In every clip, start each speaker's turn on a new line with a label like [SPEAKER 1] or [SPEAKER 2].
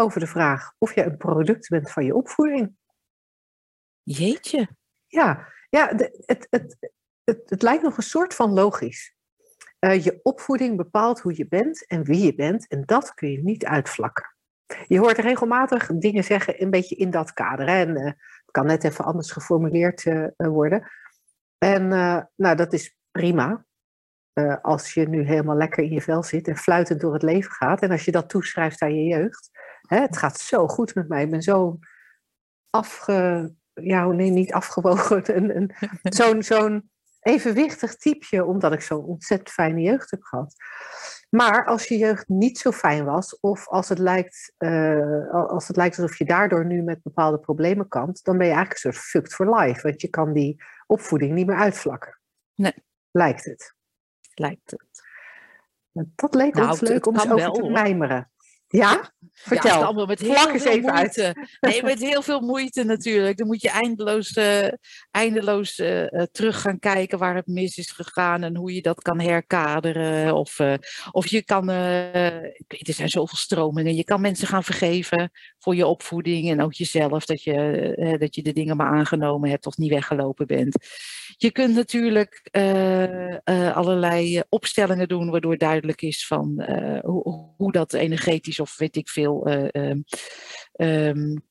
[SPEAKER 1] over de vraag of je een product bent van je opvoeding.
[SPEAKER 2] Jeetje.
[SPEAKER 1] Ja, ja het, het, het, het, het lijkt nog een soort van logisch. Uh, je opvoeding bepaalt hoe je bent en wie je bent en dat kun je niet uitvlakken. Je hoort regelmatig dingen zeggen een beetje in dat kader. Hè? En uh, het kan net even anders geformuleerd uh, worden. En nou, dat is prima. als je nu helemaal lekker in je vel zit en fluitend door het leven gaat. En als je dat toeschrijft aan je jeugd. Hè, het gaat zo goed met mij. Ik ben zo afge, ja, nee, niet afgewogen. Zo'n zo'n evenwichtig typeje, omdat ik zo'n ontzettend fijne jeugd heb gehad. Maar als je jeugd niet zo fijn was, of als het lijkt, uh, als het lijkt alsof je daardoor nu met bepaalde problemen kampt, dan ben je eigenlijk een soort fucked for life. Want je kan die opvoeding niet meer uitvlakken.
[SPEAKER 2] Nee.
[SPEAKER 1] Lijkt het.
[SPEAKER 2] Lijkt het.
[SPEAKER 1] Dat leek nou, ons leuk om eens over te mijmeren. Ja? Vertel.
[SPEAKER 2] Ja, allemaal met heel veel moeite. Uit. Nee, met heel veel moeite natuurlijk. Dan moet je eindeloos, uh, eindeloos uh, terug gaan kijken waar het mis is gegaan en hoe je dat kan herkaderen. Of, uh, of je kan, er zijn zoveel stromingen. Je kan mensen gaan vergeven voor je opvoeding en ook jezelf dat je, dat je de dingen maar aangenomen hebt of niet weggelopen bent. Je kunt natuurlijk allerlei opstellingen doen waardoor duidelijk is van hoe, hoe dat energetisch of weet ik veel um,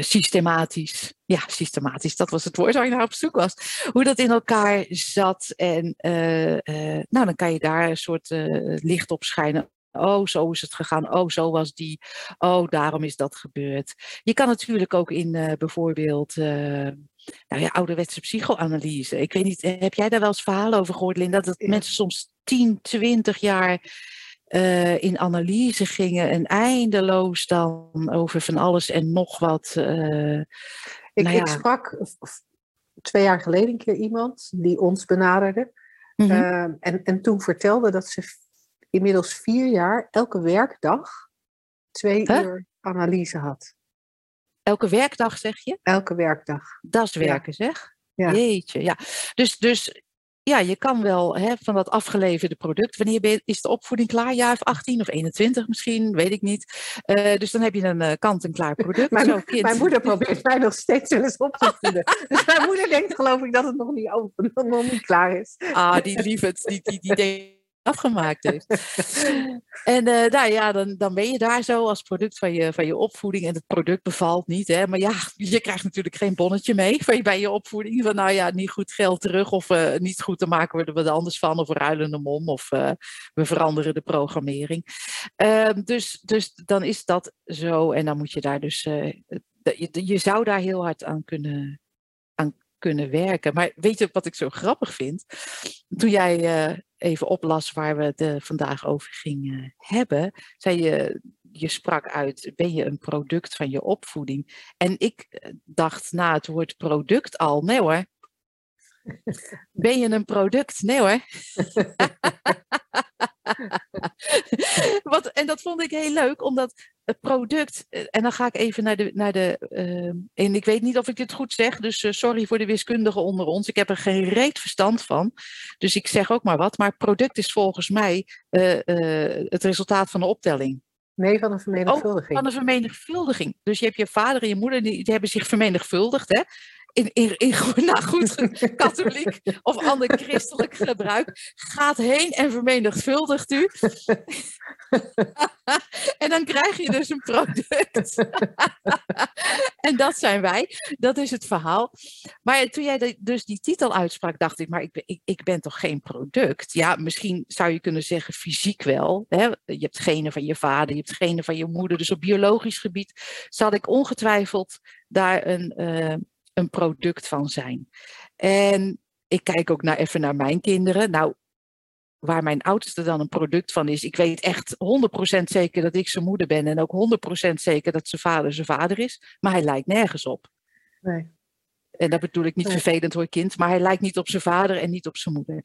[SPEAKER 2] systematisch. Ja, systematisch, dat was het woord waar je naar op zoek was. Hoe dat in elkaar zat. En uh, nou, dan kan je daar een soort licht op schijnen. Oh, zo is het gegaan. Oh, zo was die. Oh, daarom is dat gebeurd. Je kan natuurlijk ook in bijvoorbeeld nou ja, ouderwetse psychoanalyse. Ik weet niet, heb jij daar wel eens verhalen over gehoord, Linda? Dat mensen soms 10, 20 jaar uh, in analyse gingen en eindeloos dan over van alles en nog wat. Uh,
[SPEAKER 1] ik, nou ja. ik, sprak twee jaar geleden een keer iemand die ons benaderde. Mm -hmm. uh, en, en toen vertelde dat ze inmiddels vier jaar elke werkdag twee huh? uur analyse had.
[SPEAKER 2] Elke werkdag zeg je?
[SPEAKER 1] Elke werkdag.
[SPEAKER 2] Dat is werken ja. zeg? Ja. Jeetje, ja. Dus, dus ja, je kan wel hè, van dat afgeleverde product. Wanneer je, is de opvoeding klaar? Jaar of 18 of 21 misschien, weet ik niet. Uh, dus dan heb je een uh, kant-en-klaar product.
[SPEAKER 1] mijn, Zo, kind. mijn moeder probeert mij nog steeds wel eens op te voeden. dus mijn moeder denkt geloof ik dat het nog niet, open, nog niet klaar is.
[SPEAKER 2] Ah, die lieverd, die, die, die denkt afgemaakt heeft. en uh, nou ja, dan, dan ben je daar zo als product van je, van je opvoeding. En het product bevalt niet. Hè? Maar ja, je krijgt natuurlijk geen bonnetje mee van je, bij je opvoeding. Van nou ja, niet goed geld terug. Of uh, niet goed te maken worden we er anders van. Of we ruilen hem om. Of uh, we veranderen de programmering. Ehm, dus, dus dan is dat zo. En dan moet je daar dus... je, je zou daar heel hard aan kunnen, kunnen werken. Maar weet je wat ik zo grappig vind? Toen jij uh, even oplas waar we het uh, vandaag over gingen hebben, zei je, je sprak uit, ben je een product van je opvoeding? En ik eh, dacht na het woord product al, nee hoor. Ben je een product? Nee hoor. Wat, en dat vond ik heel leuk, omdat het product, eh, en dan ga ik even naar de, naar de uh, en ik weet niet of ik dit goed zeg, dus uh, sorry voor de wiskundigen onder ons. Ik heb er geen reet verstand van, dus ik zeg ook maar wat. Maar product is volgens mij uh, het resultaat van de optelling.
[SPEAKER 1] Nee, van een vermenigvuldiging.
[SPEAKER 2] Oh, van een vermenigvuldiging. Dus je hebt je vader en je moeder, die, die hebben zich vermenigvuldigd. Hè? In, goed katholiek of ander christelijk gebruik, gaat heen en vermenigvuldigt u. en dan krijg je dus een product. en dat zijn wij. Dat is het verhaal. Maar toen jij dus die titel uitsprak, dacht ik, maar ik ben, ik, ik ben toch geen product? Ja, misschien zou je kunnen zeggen fysiek wel. Hè? Je hebt genen van je vader, je hebt genen van je moeder. Dus op biologisch gebied zal ik ongetwijfeld daar een... Uh, een product van zijn. En ik kijk ook naar, even naar mijn kinderen. Nou, waar mijn oudste dan een product van is. Ik weet echt 100% zeker dat ik zijn moeder ben en ook 100% zeker dat zijn vader zijn vader is, maar hij lijkt nergens op.
[SPEAKER 1] Nee.
[SPEAKER 2] En dat bedoel ik niet
[SPEAKER 1] Nee.
[SPEAKER 2] vervelend hoor, kind, maar hij lijkt niet op zijn vader en niet op zijn moeder.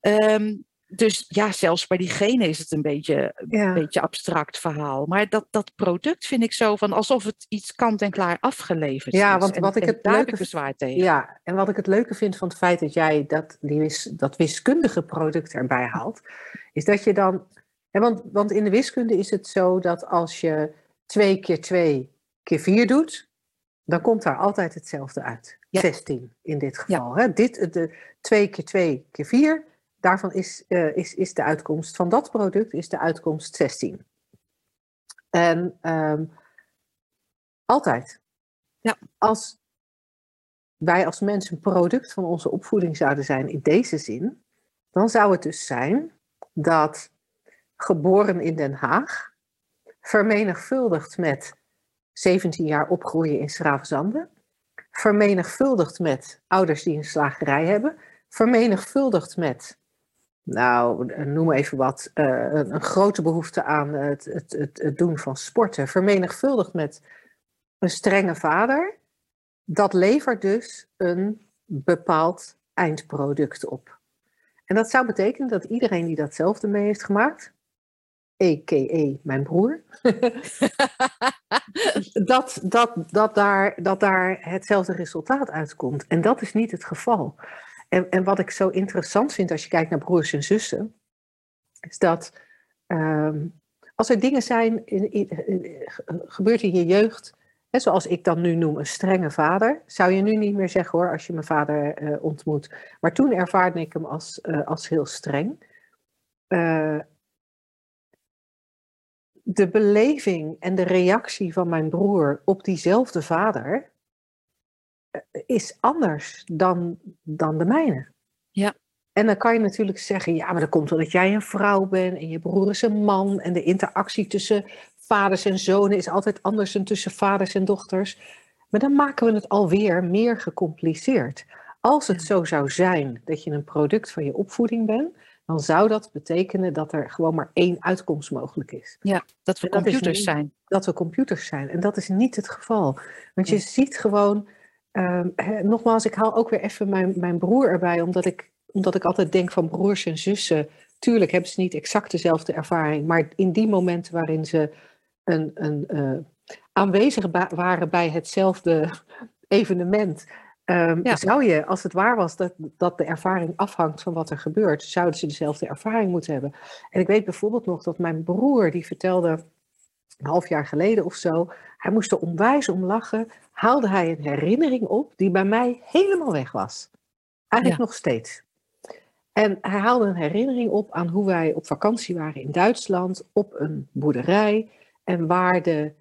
[SPEAKER 2] Ehm, dus ja, zelfs bij diegene is het een beetje, een
[SPEAKER 1] Ja.
[SPEAKER 2] beetje abstract verhaal. Maar dat, dat product vind ik zo van alsof het iets kant en klaar afgeleverd
[SPEAKER 1] Ja,
[SPEAKER 2] is.
[SPEAKER 1] want
[SPEAKER 2] En-
[SPEAKER 1] wat ik het leuke
[SPEAKER 2] bezwaar tegen.
[SPEAKER 1] Ja, en wat ik het leuke vind van het feit dat jij dat, die dat wiskundige product erbij haalt, is dat je dan. hè, want, want in de wiskunde is het zo dat als je 2 keer 2 keer 4 doet, dan komt daar altijd hetzelfde uit.
[SPEAKER 2] Ja.
[SPEAKER 1] 16 in dit geval. Hè? Dit, de 2 keer 2 keer 4, daarvan is, eh, is, is de uitkomst van dat product is de uitkomst 16. En ehm, altijd.
[SPEAKER 2] Ja.
[SPEAKER 1] Als wij als mensen een product van onze opvoeding zouden zijn in deze zin, dan zou het dus zijn dat geboren in Den Haag, vermenigvuldigd met 17 jaar opgroeien in Schravenzande, vermenigvuldigd met ouders die een slagerij hebben, vermenigvuldigd met, nou, noem even wat, eh, een, een grote behoefte aan het, het, het, het doen van sporten, vermenigvuldigd met een strenge vader, dat levert dus een bepaald eindproduct op. En dat zou betekenen dat iedereen die datzelfde mee heeft gemaakt, a.k.a. mijn broer, dat, dat, dat, daar, dat daar hetzelfde resultaat uitkomt. En dat is niet het geval. En, en wat ik zo interessant vind als je kijkt naar broers en zussen, is dat ehm, als er dingen zijn, in, in, gebeurt in je jeugd, hè, zoals ik dan nu noem een strenge vader, zou je nu niet meer zeggen hoor, als je mijn vader eh, ontmoet. Maar toen ervaarde ik hem als, eh, als heel streng. Eh, de beleving en de reactie van mijn broer op diezelfde vader is anders dan, dan de mijne.
[SPEAKER 2] Ja.
[SPEAKER 1] En dan kan je natuurlijk zeggen, ja, maar dat komt omdat jij een vrouw bent en je broer is een man en de interactie tussen vaders en zonen is altijd anders dan tussen vaders en dochters. Maar dan maken we het alweer meer gecompliceerd. Als het zo zou zijn dat je een product van je opvoeding bent, dan zou dat betekenen dat er gewoon maar één uitkomst mogelijk is.
[SPEAKER 2] Ja, dat we
[SPEAKER 1] En dat is
[SPEAKER 2] computers
[SPEAKER 1] niet-
[SPEAKER 2] zijn.
[SPEAKER 1] Dat we computers zijn. En dat is niet het geval. Want je ziet gewoon, ehm, nogmaals, ik haal ook weer even mijn, mijn broer erbij, omdat ik, omdat ik altijd denk van broers en zussen. Tuurlijk hebben ze niet exact dezelfde ervaring, maar in die momenten waarin ze een, een, eh, aanwezig waren bij hetzelfde evenement, ehm,
[SPEAKER 2] Ja.
[SPEAKER 1] zou je, als het waar was dat, dat de ervaring afhangt van wat er gebeurt, zouden ze dezelfde ervaring moeten hebben. En ik weet bijvoorbeeld nog dat mijn broer, die vertelde een half jaar geleden of zo, hij moest er onwijs om lachen, haalde hij een herinnering op die bij mij helemaal weg was. Eigenlijk nog steeds. En hij haalde een herinnering op aan hoe wij op vakantie waren in Duitsland op een boerderij en waar de,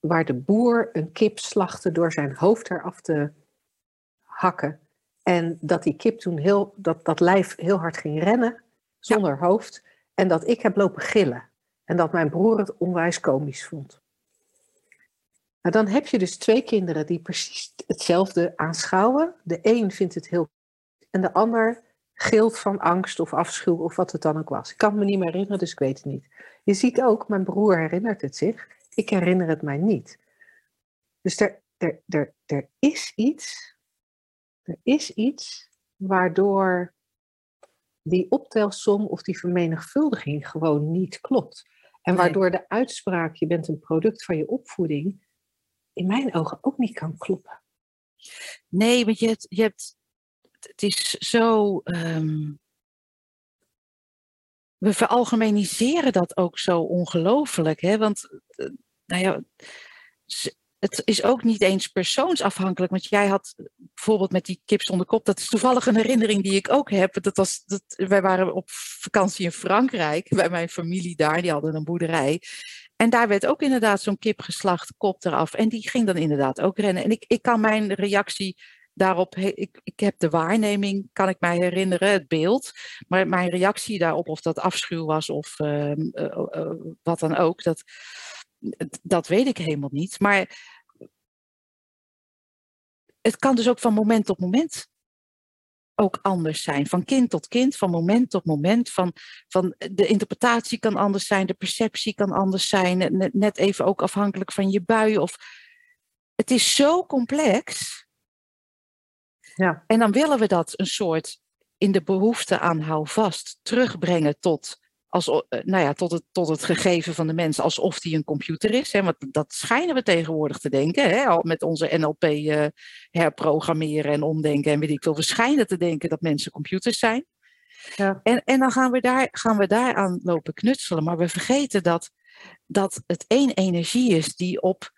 [SPEAKER 1] waar de boer een kip slachtte door zijn hoofd eraf te hakken. En dat die kip toen heel, dat, dat lijf heel hard ging rennen zonder hoofd. En dat ik heb lopen gillen. En dat mijn broer het onwijs komisch vond. Nou, dan heb je dus twee kinderen die precies hetzelfde aanschouwen. De een vindt het heel en de ander gilt van angst of afschuw of wat het dan ook was. Ik kan me niet meer herinneren, dus ik weet het niet. Je ziet ook, mijn broer herinnert het zich. Ik herinner het mij niet. Dus er, er, er, er is iets, er is iets waardoor die optelsom of die vermenigvuldiging gewoon niet klopt. En waardoor de uitspraak, je bent een product van je opvoeding, in mijn ogen ook niet kan kloppen.
[SPEAKER 2] Nee, want je hebt, je hebt het is zo. ehm, we veralgemeniseren dat ook zo ongelooflijk. Hè? Want eh, nou ja, het is ook niet eens persoonsafhankelijk. Want jij had bijvoorbeeld met die kip zonder kop. Dat is toevallig een herinnering die ik ook heb. Dat was, dat, wij waren op vakantie in Frankrijk bij mijn familie daar. Die hadden een boerderij. En daar werd ook inderdaad zo'n kip geslacht, kop eraf. En die ging dan inderdaad ook rennen. En ik, ik kan mijn reactie daarop, ik, ik heb de waarneming, kan ik mij herinneren, het beeld. Maar mijn reactie daarop, of dat afschuw was of ehm, eh, eh, wat dan ook, dat, dat weet ik helemaal niet. Maar het kan dus ook van moment tot moment ook anders zijn. Van kind tot kind, van moment tot moment. Van, van de interpretatie kan anders zijn, de perceptie kan anders zijn. Net, net even ook afhankelijk van je bui. Of, het is zo complex.
[SPEAKER 1] Ja.
[SPEAKER 2] En dan willen we dat een soort in de behoefte aan houvast terugbrengen tot, als, eh, nou ja, tot, het, tot het gegeven van de mens, alsof die een computer is. Hè? Want dat schijnen we tegenwoordig te denken, hè? al met onze NLP uh, eh, herprogrammeren en omdenken en weet ik veel. We schijnen te denken dat mensen computers zijn. Ja. En, en dan gaan we, daar, gaan we daaraan lopen knutselen. Maar we vergeten dat, dat het één energie is die op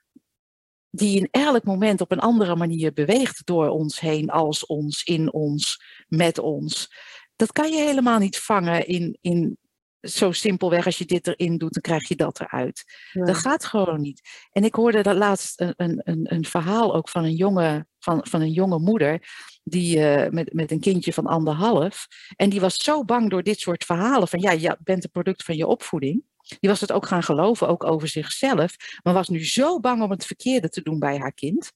[SPEAKER 2] die in elk moment op een andere manier beweegt door ons heen, als ons, in ons, met ons. Dat kan je helemaal niet vangen in, in zo simpelweg als je dit erin doet, dan krijg je dat eruit. Dat gaat gewoon niet. En ik hoorde dat laatst een, een, een verhaal ook van een jonge, van, van een jonge moeder, die, uh, met, met een kindje van anderhalf. En die was zo bang door dit soort verhalen van ja, je bent een product van je opvoeding. Die was het ook gaan geloven, ook over zichzelf. Maar was nu zo bang om het verkeerde te doen bij haar kind.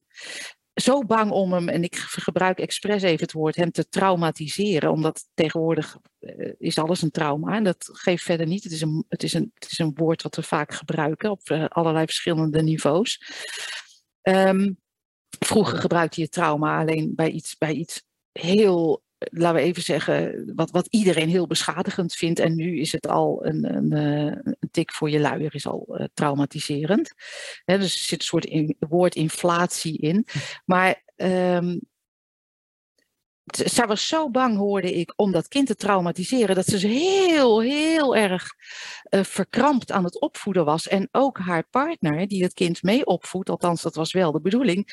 [SPEAKER 2] Zo bang om hem, en ik gebruik expres even het woord, hem te traumatiseren. Omdat tegenwoordig uh, is alles een trauma. En dat geeft verder niet. Het is een, het is een, het is een woord wat we vaak gebruiken op uh, allerlei verschillende niveaus. Um, vroeger gebruikte je trauma alleen bij iets, bij iets heel laten we even zeggen, wat, wat iedereen heel beschadigend vindt. En nu is het al een, een, eh, een tik voor je luier, is al uh, traumatiserend. dus er zit een soort in, woord inflatie in. Maar um, zij was zo bang, hoorde ik, om dat kind te traumatiseren, dat ze dus heel, heel erg uh, verkrampt aan het opvoeden was. En ook haar partner, die het kind mee opvoedt, althans dat was wel de bedoeling,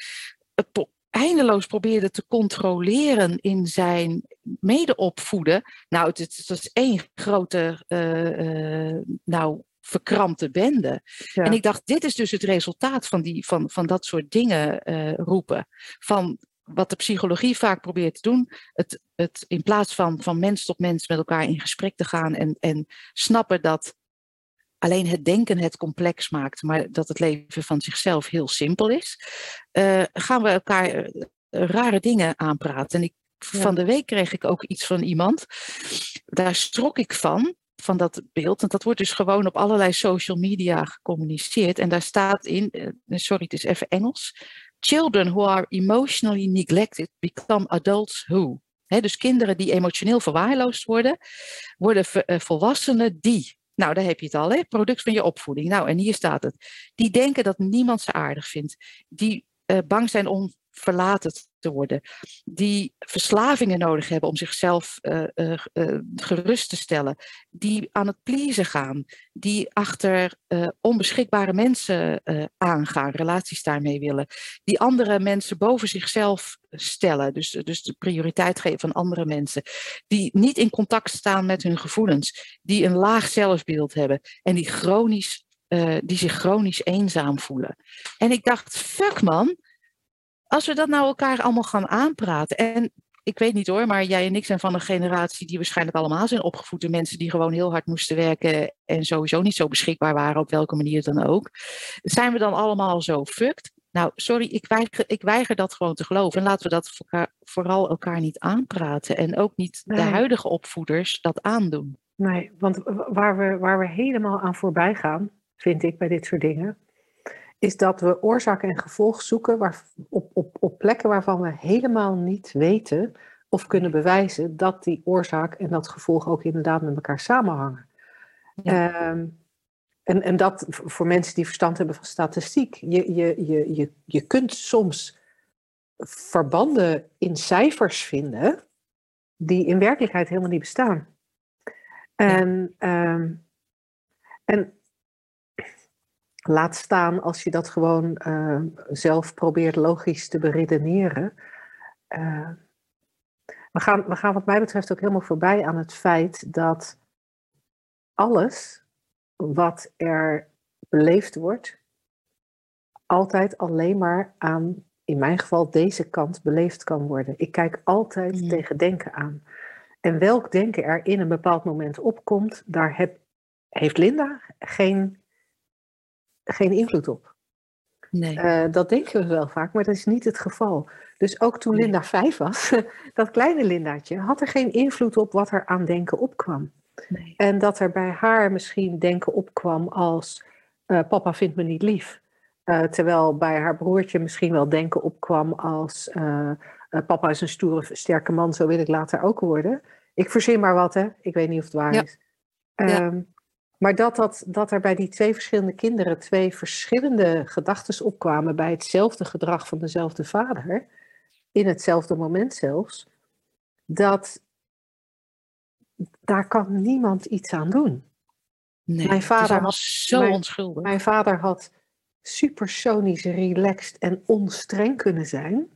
[SPEAKER 2] eindeloos probeerde te controleren in zijn medeopvoeden. Nou, het, het was één grote uh, nou, verkrampte bende. Ja. En ik dacht, dit is dus het resultaat van, die, van, van dat soort dingen uh, roepen. Van wat de psychologie vaak probeert te doen. Het, het, in plaats van van mens tot mens met elkaar in gesprek te gaan en, en snappen dat alleen het denken het complex maakt, maar dat het leven van zichzelf heel simpel is, uh, gaan we elkaar uh, rare dingen aanpraten. En ik, ja. van de week kreeg ik ook iets van iemand, daar strok ik van, van dat beeld. En dat wordt dus gewoon op allerlei social media gecommuniceerd. En daar staat in, uh, sorry, het is even Engels. Children who are emotionally neglected become adults who. Dus kinderen die emotioneel verwaarloosd worden, worden volwassenen die. Nou, daar heb je het al, hè? product van je opvoeding. Nou, en hier staat het. Die denken dat niemand ze aardig vindt. Die bang zijn om verlaten te worden. Die verslavingen nodig hebben om zichzelf uh, uh, uh, gerust te stellen. Die aan het pleasen gaan. Die achter onbeschikbare mensen aangaan, relaties daarmee willen. Die andere mensen boven zichzelf stellen. Dus, dus de prioriteit geven van andere mensen. Die niet in contact staan met hun gevoelens. Die een laag zelfbeeld hebben. En die, chronisch, die zich chronisch eenzaam voelen. En ik dacht, fuck man als we dat nou elkaar allemaal gaan aanpraten. En ik weet niet hoor, maar jij en ik zijn van een generatie die waarschijnlijk allemaal zijn opgevoed door mensen die gewoon heel hard moesten werken en sowieso niet zo beschikbaar waren, op welke manier dan ook. Zijn we dan allemaal zo fucked? Nou, sorry, ik weiger, ik weiger dat gewoon te geloven. En laten we dat elkaar, vooral elkaar niet aanpraten. En ook niet nee. de huidige opvoeders dat aandoen.
[SPEAKER 1] Nee, want waar we, waar we helemaal aan voorbij gaan, vind ik bij dit soort dingen, is dat we oorzaak en gevolg zoeken waar, op, op, op plekken waarvan we helemaal niet weten of kunnen bewijzen dat die oorzaak en dat gevolg ook inderdaad met elkaar samenhangen. Ja. Um, en, en dat voor mensen die verstand hebben van statistiek. Je, je, je, je, je kunt soms verbanden in cijfers vinden die in werkelijkheid helemaal niet bestaan. En, ja. um, en Laat staan als je dat gewoon uh, zelf probeert logisch te beredeneren. Uh, we, gaan, we gaan wat mij betreft ook helemaal voorbij aan het feit dat alles wat er beleefd wordt, altijd alleen maar aan, in mijn geval, deze kant beleefd kan worden. Ik kijk altijd tegen denken aan. En welk denken er in een bepaald moment opkomt, daar heb, heeft Linda geen geen invloed op.
[SPEAKER 2] Nee.
[SPEAKER 1] Eh, dat denken we wel vaak, maar dat is niet het geval. Dus ook toen Linda vijf was, dat kleine Lindaatje, had er geen invloed op wat er aan denken opkwam.
[SPEAKER 2] nee.
[SPEAKER 1] En dat er bij haar misschien denken opkwam als eh, papa vindt me niet lief. Eh, terwijl bij haar broertje misschien wel denken opkwam als papa is een stoere, sterke man, zo wil ik later ook worden. Ik verzin maar wat, hè. Ik weet niet of het waar
[SPEAKER 2] Ja.
[SPEAKER 1] is. Ehm, Maar dat, dat, dat er bij die twee verschillende kinderen twee verschillende gedachten opkwamen bij hetzelfde gedrag van dezelfde vader, in hetzelfde moment zelfs, dat daar kan niemand iets aan doen.
[SPEAKER 2] nee.
[SPEAKER 1] Mijn vader had-
[SPEAKER 2] zo
[SPEAKER 1] mijn-
[SPEAKER 2] onschuldig.
[SPEAKER 1] Mijn vader had supersonisch relaxed en onstreng kunnen zijn.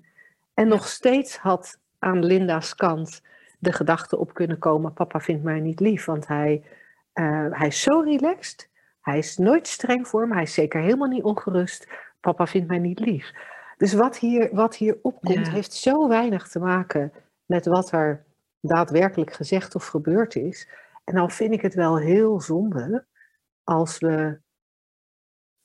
[SPEAKER 1] En nog steeds had aan Linda's kant de gedachte op kunnen komen: papa vindt mij niet lief, want hij, eh, hij is zo relaxed. Hij is nooit streng voor me. Hij is zeker helemaal niet ongerust. Papa vindt mij niet lief. Dus wat hier, wat hier opkomt,
[SPEAKER 2] Ja.
[SPEAKER 1] heeft zo weinig te maken met wat er daadwerkelijk gezegd of gebeurd is. En dan vind ik het wel heel zonde als we,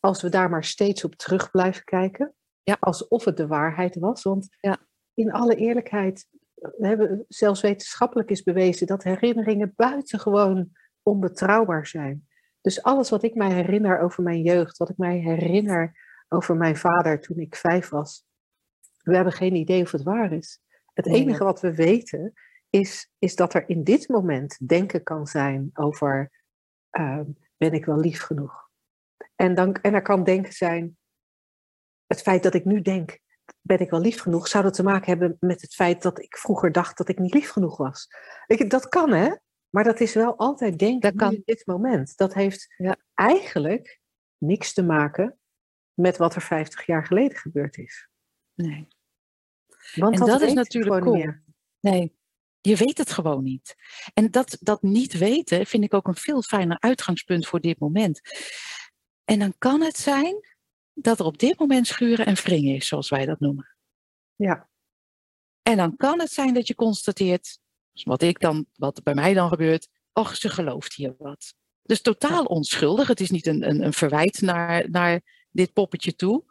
[SPEAKER 1] als we daar maar steeds op terug blijven kijken.
[SPEAKER 2] Ja.
[SPEAKER 1] Alsof het de waarheid was. Want
[SPEAKER 2] Ja.
[SPEAKER 1] in alle eerlijkheid, we hebben, zelfs wetenschappelijk is bewezen dat herinneringen buitengewoon onbetrouwbaar zijn. Dus alles wat ik mij herinner over mijn jeugd, wat ik mij herinner over mijn vader toen ik vijf was, we hebben geen idee of het waar is. Het enige wat we weten is, is dat er in dit moment denken kan zijn over ehm, ben ik wel lief genoeg? En, dan, en er kan denken zijn, het feit dat ik nu denk, ben ik wel lief genoeg, zou dat te maken hebben met het feit dat ik vroeger dacht dat ik niet lief genoeg was. Weet je, dat kan hè, maar dat is wel altijd denken
[SPEAKER 2] Dat kan.
[SPEAKER 1] in dit moment. Dat heeft
[SPEAKER 2] Ja.
[SPEAKER 1] eigenlijk niks te maken met wat er 50 jaar geleden gebeurd is.
[SPEAKER 2] Nee.
[SPEAKER 1] Want
[SPEAKER 2] En
[SPEAKER 1] dat,
[SPEAKER 2] dat is natuurlijk cool.
[SPEAKER 1] meer.
[SPEAKER 2] Nee, je weet het gewoon niet. En dat, dat niet weten vind ik ook een veel fijner uitgangspunt voor dit moment. En dan kan het zijn dat er op dit moment schuren en wringen is, zoals wij dat noemen.
[SPEAKER 1] Ja,
[SPEAKER 2] En dan kan het zijn dat je constateert, wat ik dan, wat bij mij dan gebeurt, och, ze gelooft hier wat. Dus totaal onschuldig. Het is niet een, een, een verwijt naar, naar dit poppetje toe.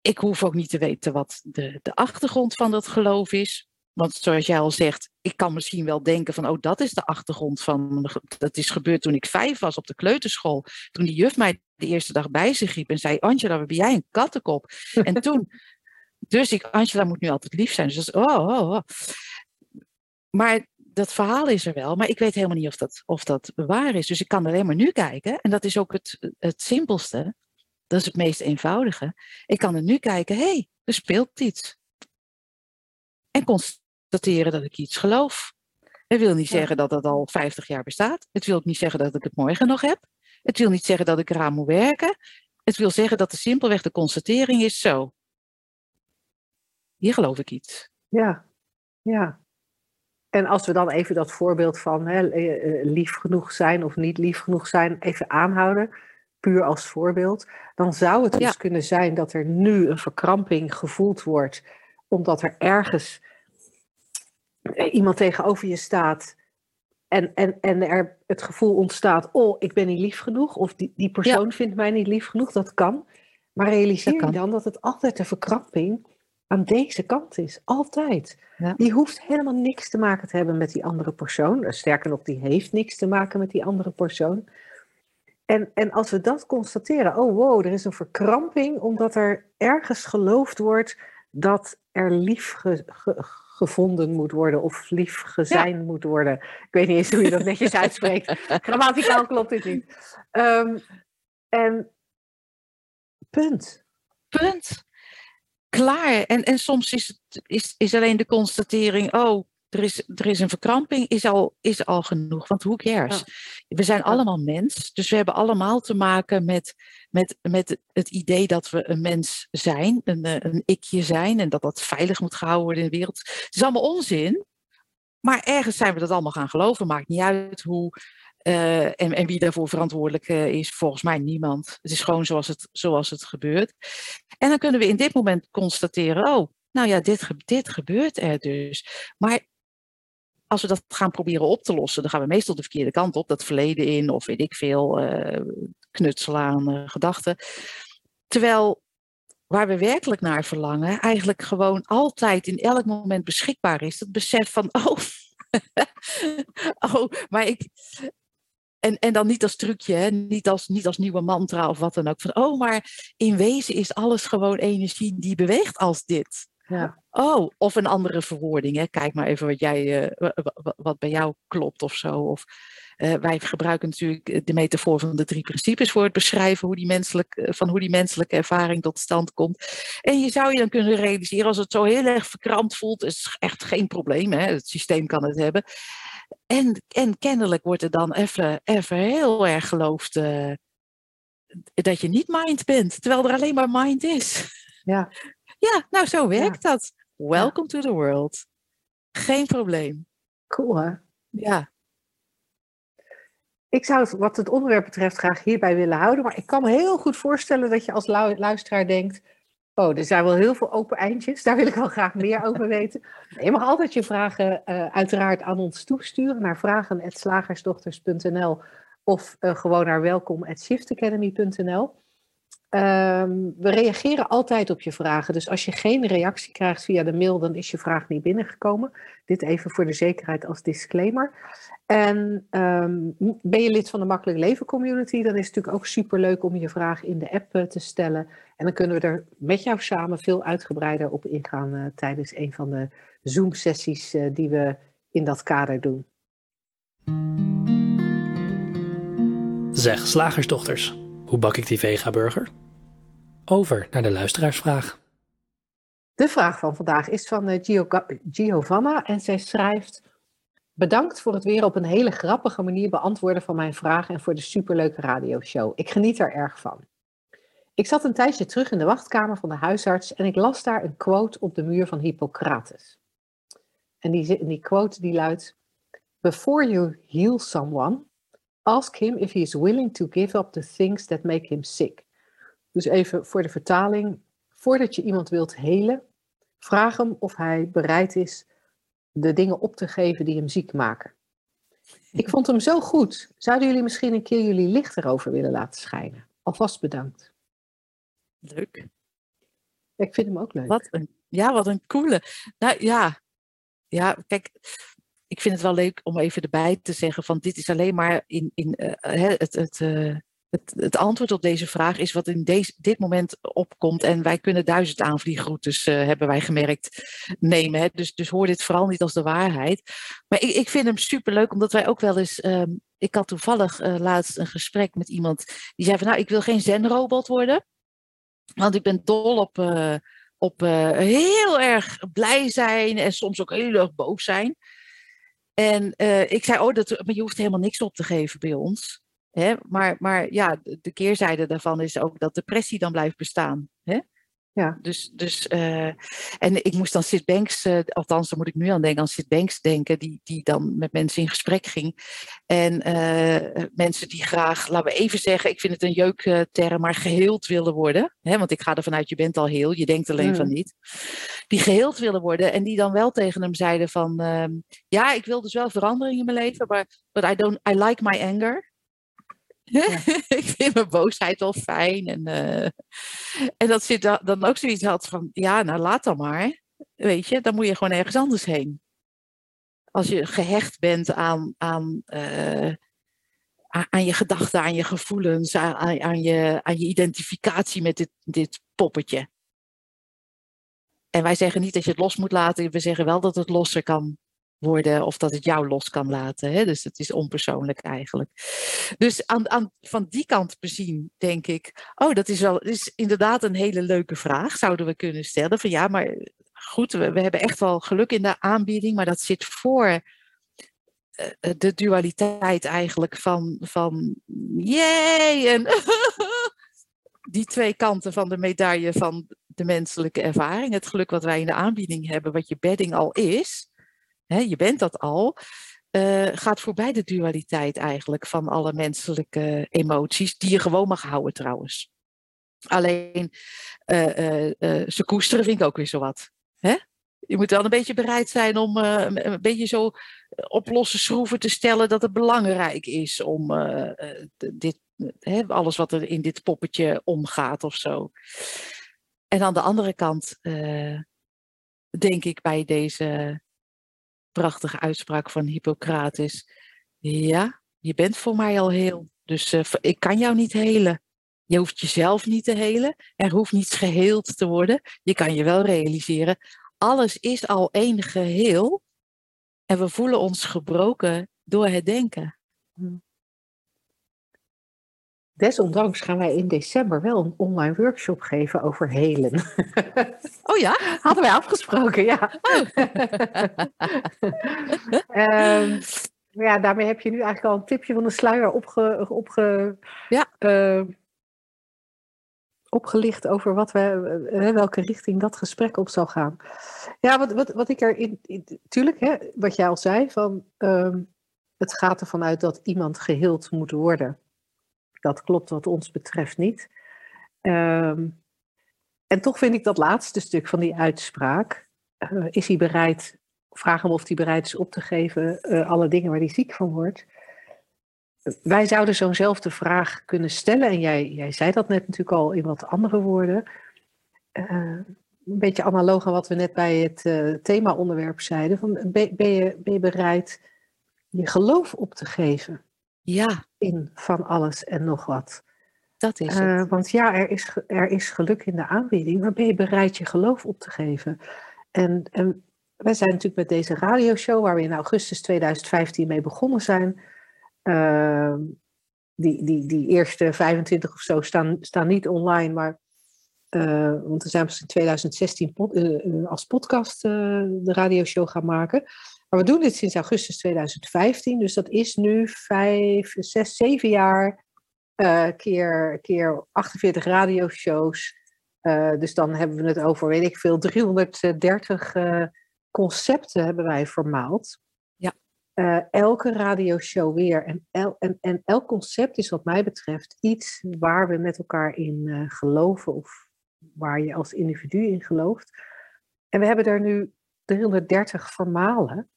[SPEAKER 2] Ik hoef ook niet te weten wat de, de achtergrond van dat geloof is. Want zoals jij al zegt, ik kan misschien wel denken van, oh, dat is de achtergrond van, dat is gebeurd toen ik vijf was op de kleuterschool. Toen die juf mij de eerste dag bij zich riep en zei, Angela, wat ben jij een kattenkop? En toen, dus ik, Angela moet nu altijd lief zijn. Dus oh, oh, oh. Maar dat verhaal is er wel, maar ik weet helemaal niet of dat, of dat waar is. Dus ik kan alleen maar nu kijken. En dat is ook het, het simpelste. Dat is het meest eenvoudige. Ik kan er nu kijken, hé, hey, er speelt iets. En constateren dat ik iets geloof. Dat wil niet
[SPEAKER 1] Ja.
[SPEAKER 2] zeggen dat het al 50 jaar bestaat. Het wil ook niet zeggen dat ik het morgen nog heb. Het wil niet zeggen dat ik eraan moet werken. Het wil zeggen dat er simpelweg de constatering is zo. Hier geloof ik iets.
[SPEAKER 1] ja, ja. En als we dan even dat voorbeeld van hè, eh, eh, lief genoeg zijn of niet lief genoeg zijn even aanhouden, puur als voorbeeld, dan zou het dus kunnen zijn dat er nu een verkramping gevoeld wordt, omdat er ergens eh, iemand tegenover je staat en, en, en er het gevoel ontstaat, oh, ik ben niet lief genoeg, of die, die persoon vindt mij niet lief genoeg, dat kan. Maar realiseer
[SPEAKER 2] Dat
[SPEAKER 1] je
[SPEAKER 2] kan.
[SPEAKER 1] dan dat het altijd de verkramping aan deze kant is. Altijd.
[SPEAKER 2] Ja.
[SPEAKER 1] Die hoeft helemaal niks te maken te hebben met die andere persoon. Eh, Sterker nog, die heeft niks te maken met die andere persoon. En, en als we dat constateren, oh wow, er is een verkramping omdat er ergens geloofd wordt dat er lief ge- ge- gevonden moet worden of lief gezijn moet worden. Ik weet niet eens hoe je dat netjes uitspreekt. Grammaticaal klopt dit niet. Ehm, en punt.
[SPEAKER 2] Punt. Klaar. En, en soms is, het, is, is alleen de constatering, oh, er is, er is een verkramping, is al, is al genoeg. Want hoe cares? We zijn allemaal mens, dus we hebben allemaal te maken met, met, met het idee dat we een mens zijn, een, eh, een ikje zijn en dat dat veilig moet gehouden worden in de wereld. Het is allemaal onzin, maar ergens zijn we dat allemaal gaan geloven. Maakt niet uit hoe eh, en, wie daarvoor verantwoordelijk eh, is. Volgens mij niemand. Het is gewoon zoals het, zoals het gebeurt. En dan kunnen we in dit moment constateren, oh, nou ja, dit, dit gebeurt er dus. Maar als we dat gaan proberen op te lossen, dan gaan we meestal de verkeerde kant op, dat verleden in, of weet ik veel, eh knutselen aan gedachten. Terwijl waar we werkelijk naar verlangen, eigenlijk gewoon altijd in elk moment beschikbaar is. Het besef van, oh, oh maar ik. En, en dan niet als trucje, hè? Niet, als, niet als nieuwe mantra of wat dan ook. Van, oh, maar in wezen is alles gewoon energie die beweegt als dit.
[SPEAKER 1] Ja.
[SPEAKER 2] Oh, of een andere verwoording. Hè? Kijk maar even wat, jij, uh, wat bij jou klopt of zo. Of, uh, wij gebruiken natuurlijk de metafoor van de drie principes voor het beschrijven hoe die menselijk, van hoe die menselijke ervaring tot stand komt. En je zou je dan kunnen realiseren, als het zo heel erg verkrampt voelt, is echt geen probleem. Hè? Het systeem kan het hebben. En, en kennelijk wordt er dan even, even heel erg geloofd uh, dat je niet mind bent, terwijl er alleen maar mind is.
[SPEAKER 1] Ja.
[SPEAKER 2] Ja, nou zo werkt ja. dat. Welcome to the world. Geen probleem.
[SPEAKER 1] Cool hè?
[SPEAKER 2] Ja.
[SPEAKER 1] Ik zou het wat het onderwerp betreft graag hierbij willen houden, maar ik kan me heel goed voorstellen dat je als luisteraar denkt, oh, er zijn wel heel veel open eindjes, daar wil ik wel graag meer over weten. Je mag altijd je vragen uh, uiteraard aan ons toesturen naar vragen.slagersdochters.nl of uh, gewoon naar welkom.shiftacademy.nl. Um, we reageren altijd op je vragen. Dus als je geen reactie krijgt via de mail, dan is je vraag niet binnengekomen. Dit even voor de zekerheid als disclaimer. En um, ben je lid van de Makkelijk Leven Community, dan is het natuurlijk ook superleuk om je vraag in de app uh, te stellen. En dan kunnen we er met jou samen veel uitgebreider op ingaan uh, tijdens een van de Zoom-sessies uh, die we in dat kader doen.
[SPEAKER 3] Zeg, slagersdochters. Hoe bak ik die vega-burger? Over naar de luisteraarsvraag.
[SPEAKER 1] De vraag van vandaag is van uh, Giovanna en zij schrijft... Bedankt voor het weer op een hele grappige manier beantwoorden van mijn vraag en voor de superleuke radioshow. Ik geniet er erg van. Ik zat een tijdje terug in de wachtkamer van de huisarts en ik las daar een quote op de muur van Hippocrates. En die, die quote die luidt: Before you heal someone, Ask him if he is willing to give up the things that make him sick. Dus even voor de vertaling. Voordat je iemand wilt helen, vraag hem of hij bereid is de dingen op te geven die hem ziek maken. Ik vond hem zo goed. Zouden jullie misschien een keer jullie licht erover willen laten schijnen? Alvast bedankt.
[SPEAKER 2] Leuk.
[SPEAKER 1] Ik vind hem ook leuk.
[SPEAKER 2] Wat een, ja, wat een coole. Nou ja, ja, kijk, ik vind het wel leuk om even erbij te zeggen van dit is alleen maar in, in uh, het, het, uh, het, het, antwoord op deze vraag is wat in deze, dit moment opkomt. En wij kunnen duizend aanvliegroutes, hebben wij gemerkt, nemen. Hè? Dus, dus hoor dit vooral niet als de waarheid. Maar ik, ik vind hem superleuk, omdat wij ook wel eens... Um, ik had toevallig laatst een gesprek met iemand die zei van... nou, ik wil geen zenrobot worden. Want ik ben dol op, op heel erg blij zijn en soms ook heel erg boos zijn. En uh, ik zei, oh, dat, maar je hoeft helemaal niks op te geven bij ons. Hè? Maar, maar ja, de keerzijde daarvan is ook dat depressie dan blijft bestaan. Hè?
[SPEAKER 1] Ja.
[SPEAKER 2] Dus, dus uh, en ik moest dan Sid Banks, uh, althans daar moet ik nu aan denken, aan Sid Banks denken, die, die dan met mensen in gesprek ging. En uh, mensen die graag, laten we even zeggen, ik vind het een jeukterm, maar geheeld willen worden. Hè, want ik ga ervan uit, je bent al heel, je denkt alleen mm. van niet. Die geheeld willen worden en die dan wel tegen hem zeiden van, uh, ja, ik wil dus wel verandering in mijn leven, maar but I, don't, I like my anger. Ik vind mijn boosheid wel fijn. En, uh, en dat zit dan ook zoiets had van, ja, nou laat dan maar. Weet je, dan moet je gewoon ergens anders heen. Als je gehecht bent aan, aan, uh, aan je gedachten, aan je gevoelens, aan, aan, je, aan je identificatie met dit, dit poppetje. En wij zeggen niet dat je het los moet laten, we zeggen wel dat het losser kan worden of dat het jou los kan laten. Hè? Dus het is onpersoonlijk eigenlijk. Dus aan, aan, van die kant bezien denk ik, oh, dat is wel is inderdaad een hele leuke vraag, zouden we kunnen stellen. Van ja, maar goed, we, hebben echt wel geluk in de aanbieding, maar dat zit voor uh, de dualiteit eigenlijk van, van jee en die twee kanten van de medaille van de menselijke ervaring. Het geluk wat wij in de aanbieding hebben, wat je bedding al is hè, je bent dat al, uh, gaat voorbij de dualiteit eigenlijk van alle menselijke emoties, die je gewoon mag houden trouwens. Alleen uh, uh, ze koesteren vind ik ook weer zo wat. Hè? Je moet wel een beetje bereid zijn om een beetje zo op losse schroeven te stellen dat het belangrijk is om dit alles wat er in dit poppetje omgaat of zo. En aan de andere kant eh, denk ik bij deze prachtige uitspraak van Hippocrates, ja, je bent voor mij al heel, dus eh, ik kan jou niet helen. Je hoeft jezelf niet te helen. Er hoeft niets geheeld te worden. Je kan je wel realiseren. Alles is al één geheel. En we voelen ons gebroken door het denken.
[SPEAKER 1] Desondanks gaan wij in december wel een online workshop geven over helen.
[SPEAKER 2] Oh ja?
[SPEAKER 1] Hadden wij afgesproken, ja. Ehm, ja, daarmee heb je nu eigenlijk al een tipje van de sluier opge, opge,
[SPEAKER 2] Ja.
[SPEAKER 1] eh, opgelicht over wat we, eh, welke richting dat gesprek op zal gaan. Ja, wat, wat, wat ik er in, in tuurlijk, hè, wat jij al zei, van ehm, het gaat ervan uit dat iemand geheeld moet worden. Dat klopt wat ons betreft niet. Ehm, en toch vind ik dat laatste stuk van die uitspraak, eh, is hij bereid, vraag hem of hij bereid is op te geven eh, alle dingen waar hij ziek van wordt. Wij zouden zo'nzelfde vraag kunnen stellen, en jij, jij zei dat net natuurlijk al in wat andere woorden. Eh, een beetje analoog aan wat we net bij het thema-onderwerp zeiden. Van, ben je bereid je geloof op te geven
[SPEAKER 2] Ja,
[SPEAKER 1] in van alles en nog wat?
[SPEAKER 2] dat is
[SPEAKER 1] Eh,
[SPEAKER 2] het.
[SPEAKER 1] want ja, er is, er is geluk in de aanbieding, maar ben je bereid je geloof op te geven? En, en wij zijn natuurlijk met deze radioshow, waar we in augustus 2015 mee begonnen zijn. ehm, die, die, die eerste 25 of zo staan, staan niet online, maar. eh, want we zijn pas in 2016 pod- eh, als podcast de radioshow gaan maken. Maar we doen dit sinds augustus 2015, dus dat is nu vijf, zes, zeven jaar eh, keer, keer 48 radioshows. Eh, dus dan hebben we het over, weet ik veel, 330 eh, concepten hebben wij vermaald.
[SPEAKER 2] Ja.
[SPEAKER 1] Elke radioshow weer. En, el, en, en elk concept is wat mij betreft iets waar we met elkaar in geloven of waar je als individu in gelooft. En we hebben er nu 330 vermalen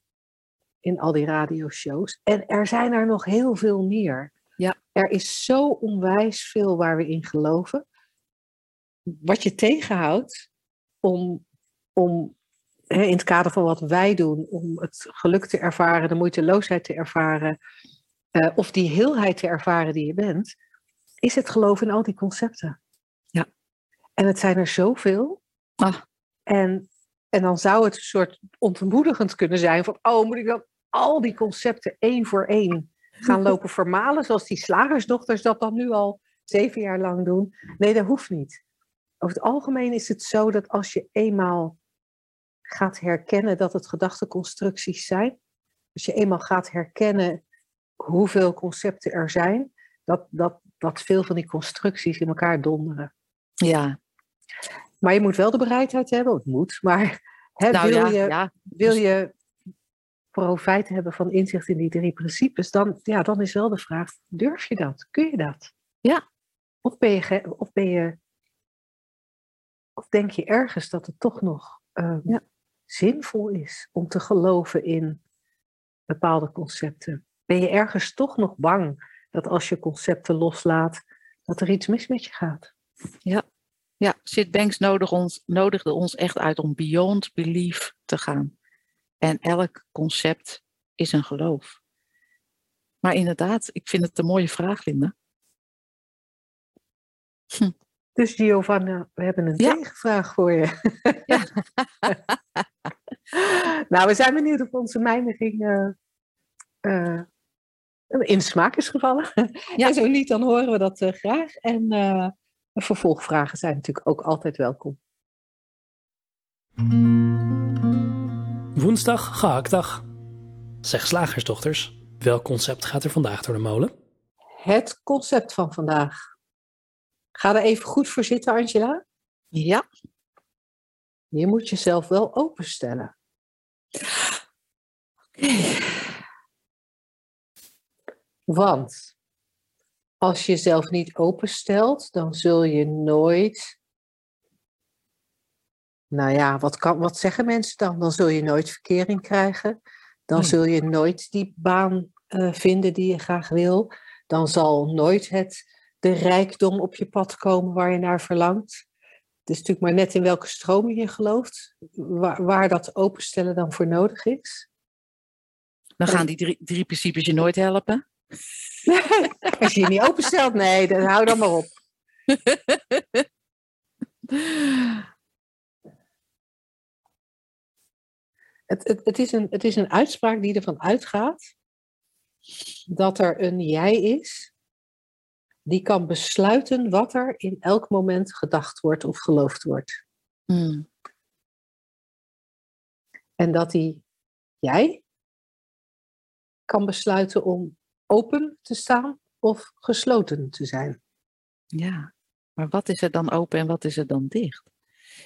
[SPEAKER 1] in al die radioshows. En er zijn er nog heel veel meer.
[SPEAKER 2] Ja.
[SPEAKER 1] Er is zo onwijs veel waar we in geloven. Wat je tegenhoudt om, om hè, in het kader van wat wij doen, om het geluk te ervaren, de moeiteloosheid te ervaren, eh, of die heelheid te ervaren die je bent, is het geloof in al die concepten.
[SPEAKER 2] Ja.
[SPEAKER 1] En het zijn er zoveel.
[SPEAKER 2] Ah.
[SPEAKER 1] En, en dan zou het een soort ontmoedigend kunnen zijn van, oh, moet ik dan al die concepten één voor één gaan lopen vermalen, zoals die slagersdochters dat dan nu al zeven jaar lang doen? Nee, dat hoeft niet. Over het algemeen is het zo dat als je eenmaal gaat herkennen dat het gedachteconstructies zijn, als je eenmaal gaat herkennen hoeveel concepten er zijn, dat, dat, dat veel van die constructies in elkaar donderen.
[SPEAKER 2] Ja,
[SPEAKER 1] Maar je moet wel de bereidheid hebben, het moet, maar hè,
[SPEAKER 2] nou
[SPEAKER 1] wil,
[SPEAKER 2] ja,
[SPEAKER 1] je,
[SPEAKER 2] ja.
[SPEAKER 1] wil je profijt hebben van inzicht in die drie principes, dan, ja, dan is wel de vraag, durf je dat? Kun je dat?
[SPEAKER 2] Ja.
[SPEAKER 1] Of ben je, of ben je, of denk je ergens dat het toch nog ehm,
[SPEAKER 2] Ja.
[SPEAKER 1] zinvol is om te geloven in bepaalde concepten? Ben je ergens toch nog bang dat als je concepten loslaat, dat er iets mis met je gaat?
[SPEAKER 2] Ja, Sid Banks nodig ons, nodigde ons echt uit om beyond belief te gaan. En elk concept is een geloof. Maar inderdaad, ik vind het een mooie vraag, Linda.
[SPEAKER 1] Dus Giovanna, we hebben een
[SPEAKER 2] Ja.
[SPEAKER 1] tegenvraag voor je.
[SPEAKER 2] Ja.
[SPEAKER 1] nou, we zijn benieuwd of onze mijmering eh, eh, in smaak is gevallen.
[SPEAKER 2] Ja.
[SPEAKER 1] En zo niet, dan horen we dat eh, graag. En vervolgvragen zijn natuurlijk ook altijd welkom.
[SPEAKER 3] Woensdag, gehaktdag. Zeg slagersdochters, welk concept gaat er vandaag door de molen?
[SPEAKER 1] Het concept van vandaag. Ga er even goed voor zitten, Angela.
[SPEAKER 2] Ja,
[SPEAKER 1] Je moet jezelf wel openstellen. Want als je jezelf niet openstelt, dan zul je nooit. Nou ja, wat, kan, wat zeggen mensen dan? Dan zul je nooit verkering krijgen. Dan zul je nooit die baan eh, vinden die je graag wil. dan zal nooit het, de rijkdom op je pad komen waar je naar verlangt. Het is natuurlijk maar net in welke stroming je gelooft, waar, waar dat openstellen dan voor nodig is.
[SPEAKER 2] Dan gaan die drie, drie principes je nooit helpen.
[SPEAKER 1] Als je je niet openstelt, nee, dan hou dan maar op. Het, het, het, is een, het is een uitspraak die ervan uitgaat dat er een jij is die kan besluiten wat er in elk moment gedacht wordt of geloofd wordt.
[SPEAKER 2] Hmm.
[SPEAKER 1] En dat die jij kan besluiten om open te staan of gesloten te zijn.
[SPEAKER 2] Ja, maar wat is er dan open en wat is er dan dicht?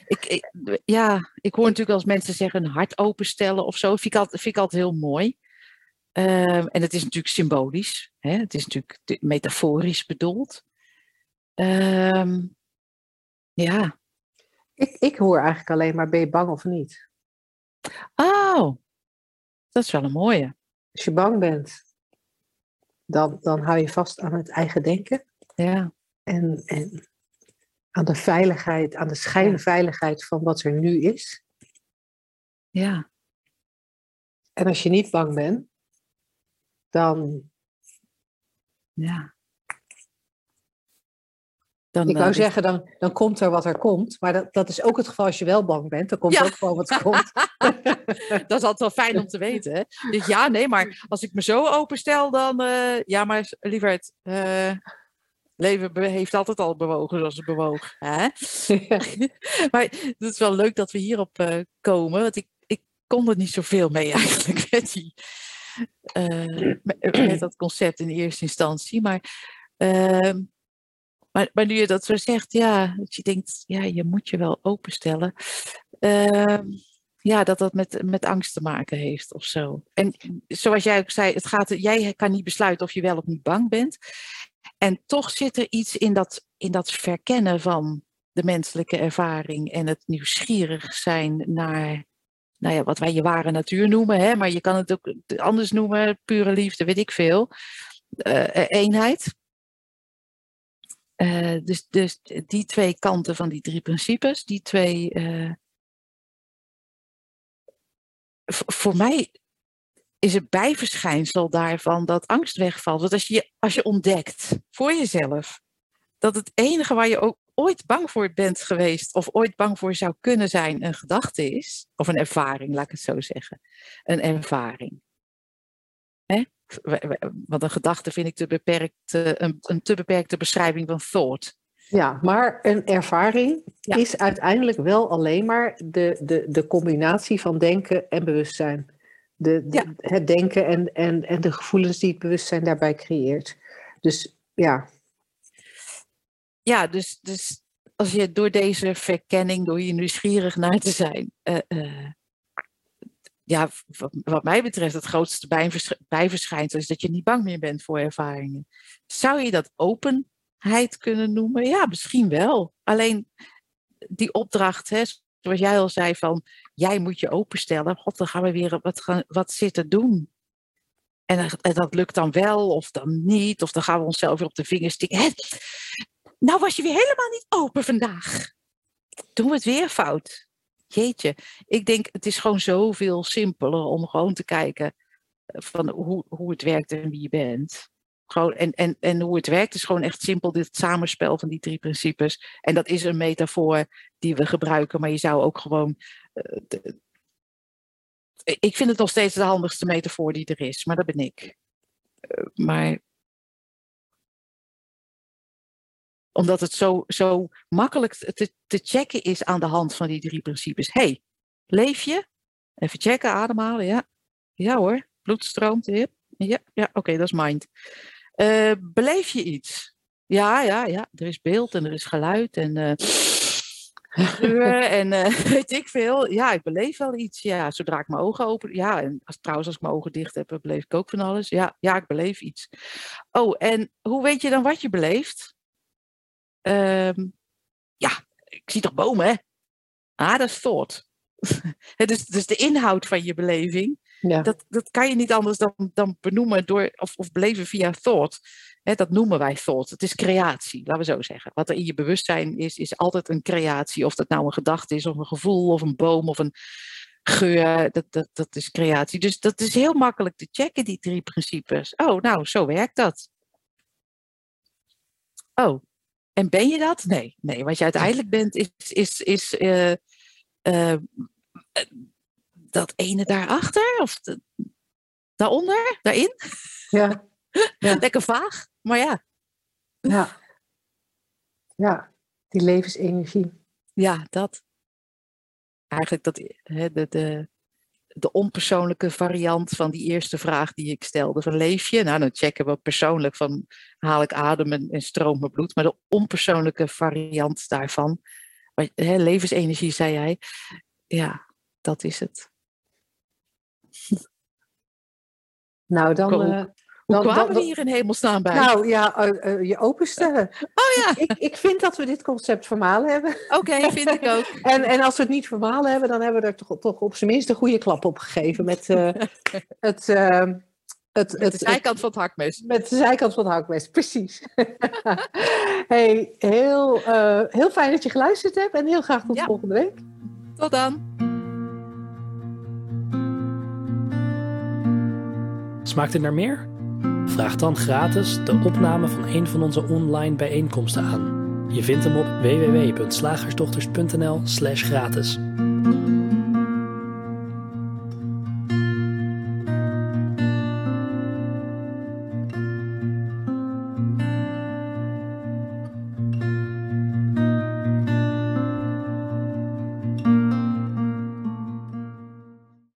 [SPEAKER 2] Ik, ik, ja, ik hoor natuurlijk als mensen zeggen een hart openstellen of zo. Vind ik altijd, vind ik altijd heel mooi. Ehm, en het is natuurlijk symbolisch. Hè? Het is natuurlijk metaforisch bedoeld. Ehm, ja.
[SPEAKER 1] Ik, ik hoor eigenlijk alleen maar ben je bang of niet.
[SPEAKER 2] Oh, dat is wel een mooie.
[SPEAKER 1] Als je bang bent, dan, dan hou je vast aan het eigen denken.
[SPEAKER 2] Ja.
[SPEAKER 1] En, en aan de veiligheid, aan de schijnveiligheid van wat er nu is.
[SPEAKER 2] Ja.
[SPEAKER 1] En als je niet bang bent, dan.
[SPEAKER 2] Ja.
[SPEAKER 1] Dan, ik wou uh, zeggen, dan, dan komt er wat er komt. Maar dat, dat is ook het geval als je wel bang bent. Dan komt
[SPEAKER 2] Ja.
[SPEAKER 1] ook gewoon wat er komt.
[SPEAKER 2] dat is altijd wel fijn om te weten. Hè? Dus ja, nee, maar als ik me zo openstel, dan. eh, ja, maar lieverd. eh leven heeft altijd al bewogen zoals het bewoog. Hè? maar het is wel leuk dat we hierop eh, komen. Want ik, ik kon er niet zoveel mee eigenlijk. Met, die, eh, met, met dat concept in eerste instantie. Maar, ehm, maar, maar nu je dat zo zegt, ja, dat je denkt, ja, je moet je wel openstellen. Ehm, ja, dat dat met, met angst te maken heeft of zo. En zoals jij ook zei, het gaat, jij kan niet besluiten of je wel of niet bang bent. En toch zit er iets in dat, in dat verkennen van de menselijke ervaring en het nieuwsgierig zijn naar nou ja, wat wij je ware natuur noemen, hè, maar je kan het ook anders noemen, pure liefde, weet ik veel. Eh, eh, eenheid. Eh, dus, dus die twee kanten van die drie principes, die twee. voor mij is het bijverschijnsel daarvan dat angst wegvalt. Want als je, als je ontdekt voor jezelf dat het enige waar je ook ooit bang voor bent geweest, of ooit bang voor zou kunnen zijn, een gedachte is, of een ervaring, laat ik het zo zeggen. Een ervaring. Hè? Want een gedachte vind ik te beperkt, eh, een, een te beperkte beschrijving van thought.
[SPEAKER 1] Ja, maar een ervaring
[SPEAKER 2] Ja.
[SPEAKER 1] is uiteindelijk wel alleen maar de, de, de combinatie van denken en bewustzijn. De, de-
[SPEAKER 2] Ja.
[SPEAKER 1] Het denken en, en, en de gevoelens die het bewustzijn daarbij creëert. Dus ja,
[SPEAKER 2] Ja, dus, dus als je door deze verkenning, door hier nieuwsgierig naar te zijn, eh, eh, ja, wat, wat mij betreft het grootste bijversch- bijverschijnsel is dat je niet bang meer bent voor ervaringen. Zou je dat openheid kunnen noemen? Ja, misschien wel. Alleen die opdracht, hè, zoals jij al zei, van jij moet je openstellen. God, dan gaan we weer wat, gaan, wat zitten doen. En, dat- lukt dan wel of dan niet. Of dan gaan we onszelf weer op de vingers stikken. Hè, nou was je weer helemaal niet open vandaag. Doen we het weer fout? Jeetje, ik denk het is gewoon zoveel simpeler om gewoon te kijken van hoe, hoe het werkt en wie je bent. Gewoon, en, en, en hoe het werkt is gewoon echt simpel dit samenspel van die drie principes. En dat is een metafoor die we gebruiken, maar je zou ook gewoon. Eh, ik vind het nog steeds de handigste metafoor die er is, maar dat ben ik. Eh, maar omdat het zo, zo makkelijk te, te checken is aan de hand van die drie principes. hey, leef je? Even checken, ademhalen, ja. Ja hoor, bloed stroomt. Ja, ja, oké, dat is mind. Eh, beleef je iets? Ja, ja, ja. Er is beeld en er is geluid en geur en eh, weet ik veel. Ja, ik beleef wel iets. Ja, zodra ik mijn ogen open. Ja, en als, trouwens, als ik mijn ogen dicht heb, beleef ik ook van alles. Ja, ja, ik beleef iets. Oh, en hoe weet je dan wat je beleeft? Ehm, ja, ik zie toch bomen, hè? Ah, dat is thought. Is dus de inhoud van je beleving.
[SPEAKER 1] ja.
[SPEAKER 2] Dat, dat kan je niet anders dan, dan benoemen door, of, of beleven via thought. Dat noemen wij thought. Het is creatie, laten we zo zeggen. Wat er in je bewustzijn is, is altijd een creatie. Of dat nou een gedachte is, of een gevoel, of een boom, of een geur. Dat, dat, dat is creatie. Dus dat is heel makkelijk te checken, die drie principes. Oh, nou, zo werkt dat. Oh, en ben je dat? Nee, nee. Wat je uiteindelijk bent, is, is, is uh, uh, dat ene daarachter? Of de, daaronder? Daarin?
[SPEAKER 1] Ja. ja.
[SPEAKER 2] Lekker vaag, maar ja.
[SPEAKER 1] Ja. Ja, die levensenergie.
[SPEAKER 2] Ja, dat. Eigenlijk dat, hè, de, de, de onpersoonlijke variant van die eerste vraag die ik stelde. Van leef je? Nou, dan checken we persoonlijk van haal ik adem en, en stroomt mijn bloed. Maar de onpersoonlijke variant daarvan, hè, levensenergie zei jij, ja, dat is het.
[SPEAKER 1] Nou, dan... Uh,
[SPEAKER 2] hoe
[SPEAKER 1] dan,
[SPEAKER 2] kwamen
[SPEAKER 1] dan,
[SPEAKER 2] we hier in hemelsnaam bij?
[SPEAKER 1] Nou ja, uh, uh, je openstellen.
[SPEAKER 2] Oh ja.
[SPEAKER 1] Ik, ik vind dat we dit concept vermalen hebben.
[SPEAKER 2] Oké, okay, vind ik ook.
[SPEAKER 1] en, en als we het niet vermalen hebben, dan hebben we er toch, toch op zijn minst een goede klap op gegeven. Met het...
[SPEAKER 2] Het, met de zijkant van het hakmes.
[SPEAKER 1] Met de zijkant van het hakmes, precies. hey, heel, uh, heel fijn dat je geluisterd hebt en heel graag tot
[SPEAKER 2] ja.
[SPEAKER 1] volgende week.
[SPEAKER 2] Tot dan.
[SPEAKER 3] Smaakt het naar meer? Vraag dan gratis de opname van een van onze online bijeenkomsten aan. Je vindt hem op www.slagersdochters.nl/gratis.